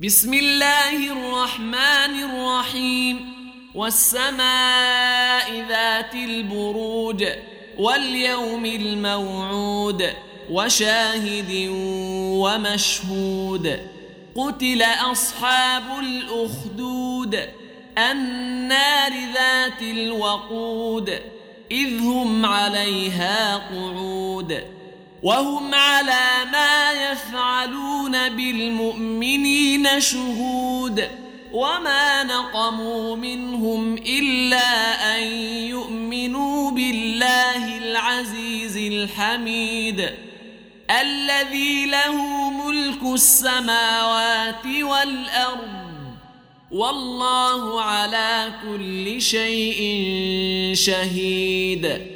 بسم الله الرحمن الرحيم. والسماء ذات البروج واليوم الموعود وشاهد ومشهود. قتل أصحاب الأخدود. النار ذات الوقود. إذ هم عليها قعود. وهم على ما يفعلون بالمؤمنين شهود وما نقموا منهم إلا أن يؤمنوا بالله العزيز الحميد الذي له ملك السماوات والأرض والله على كل شيء شهيد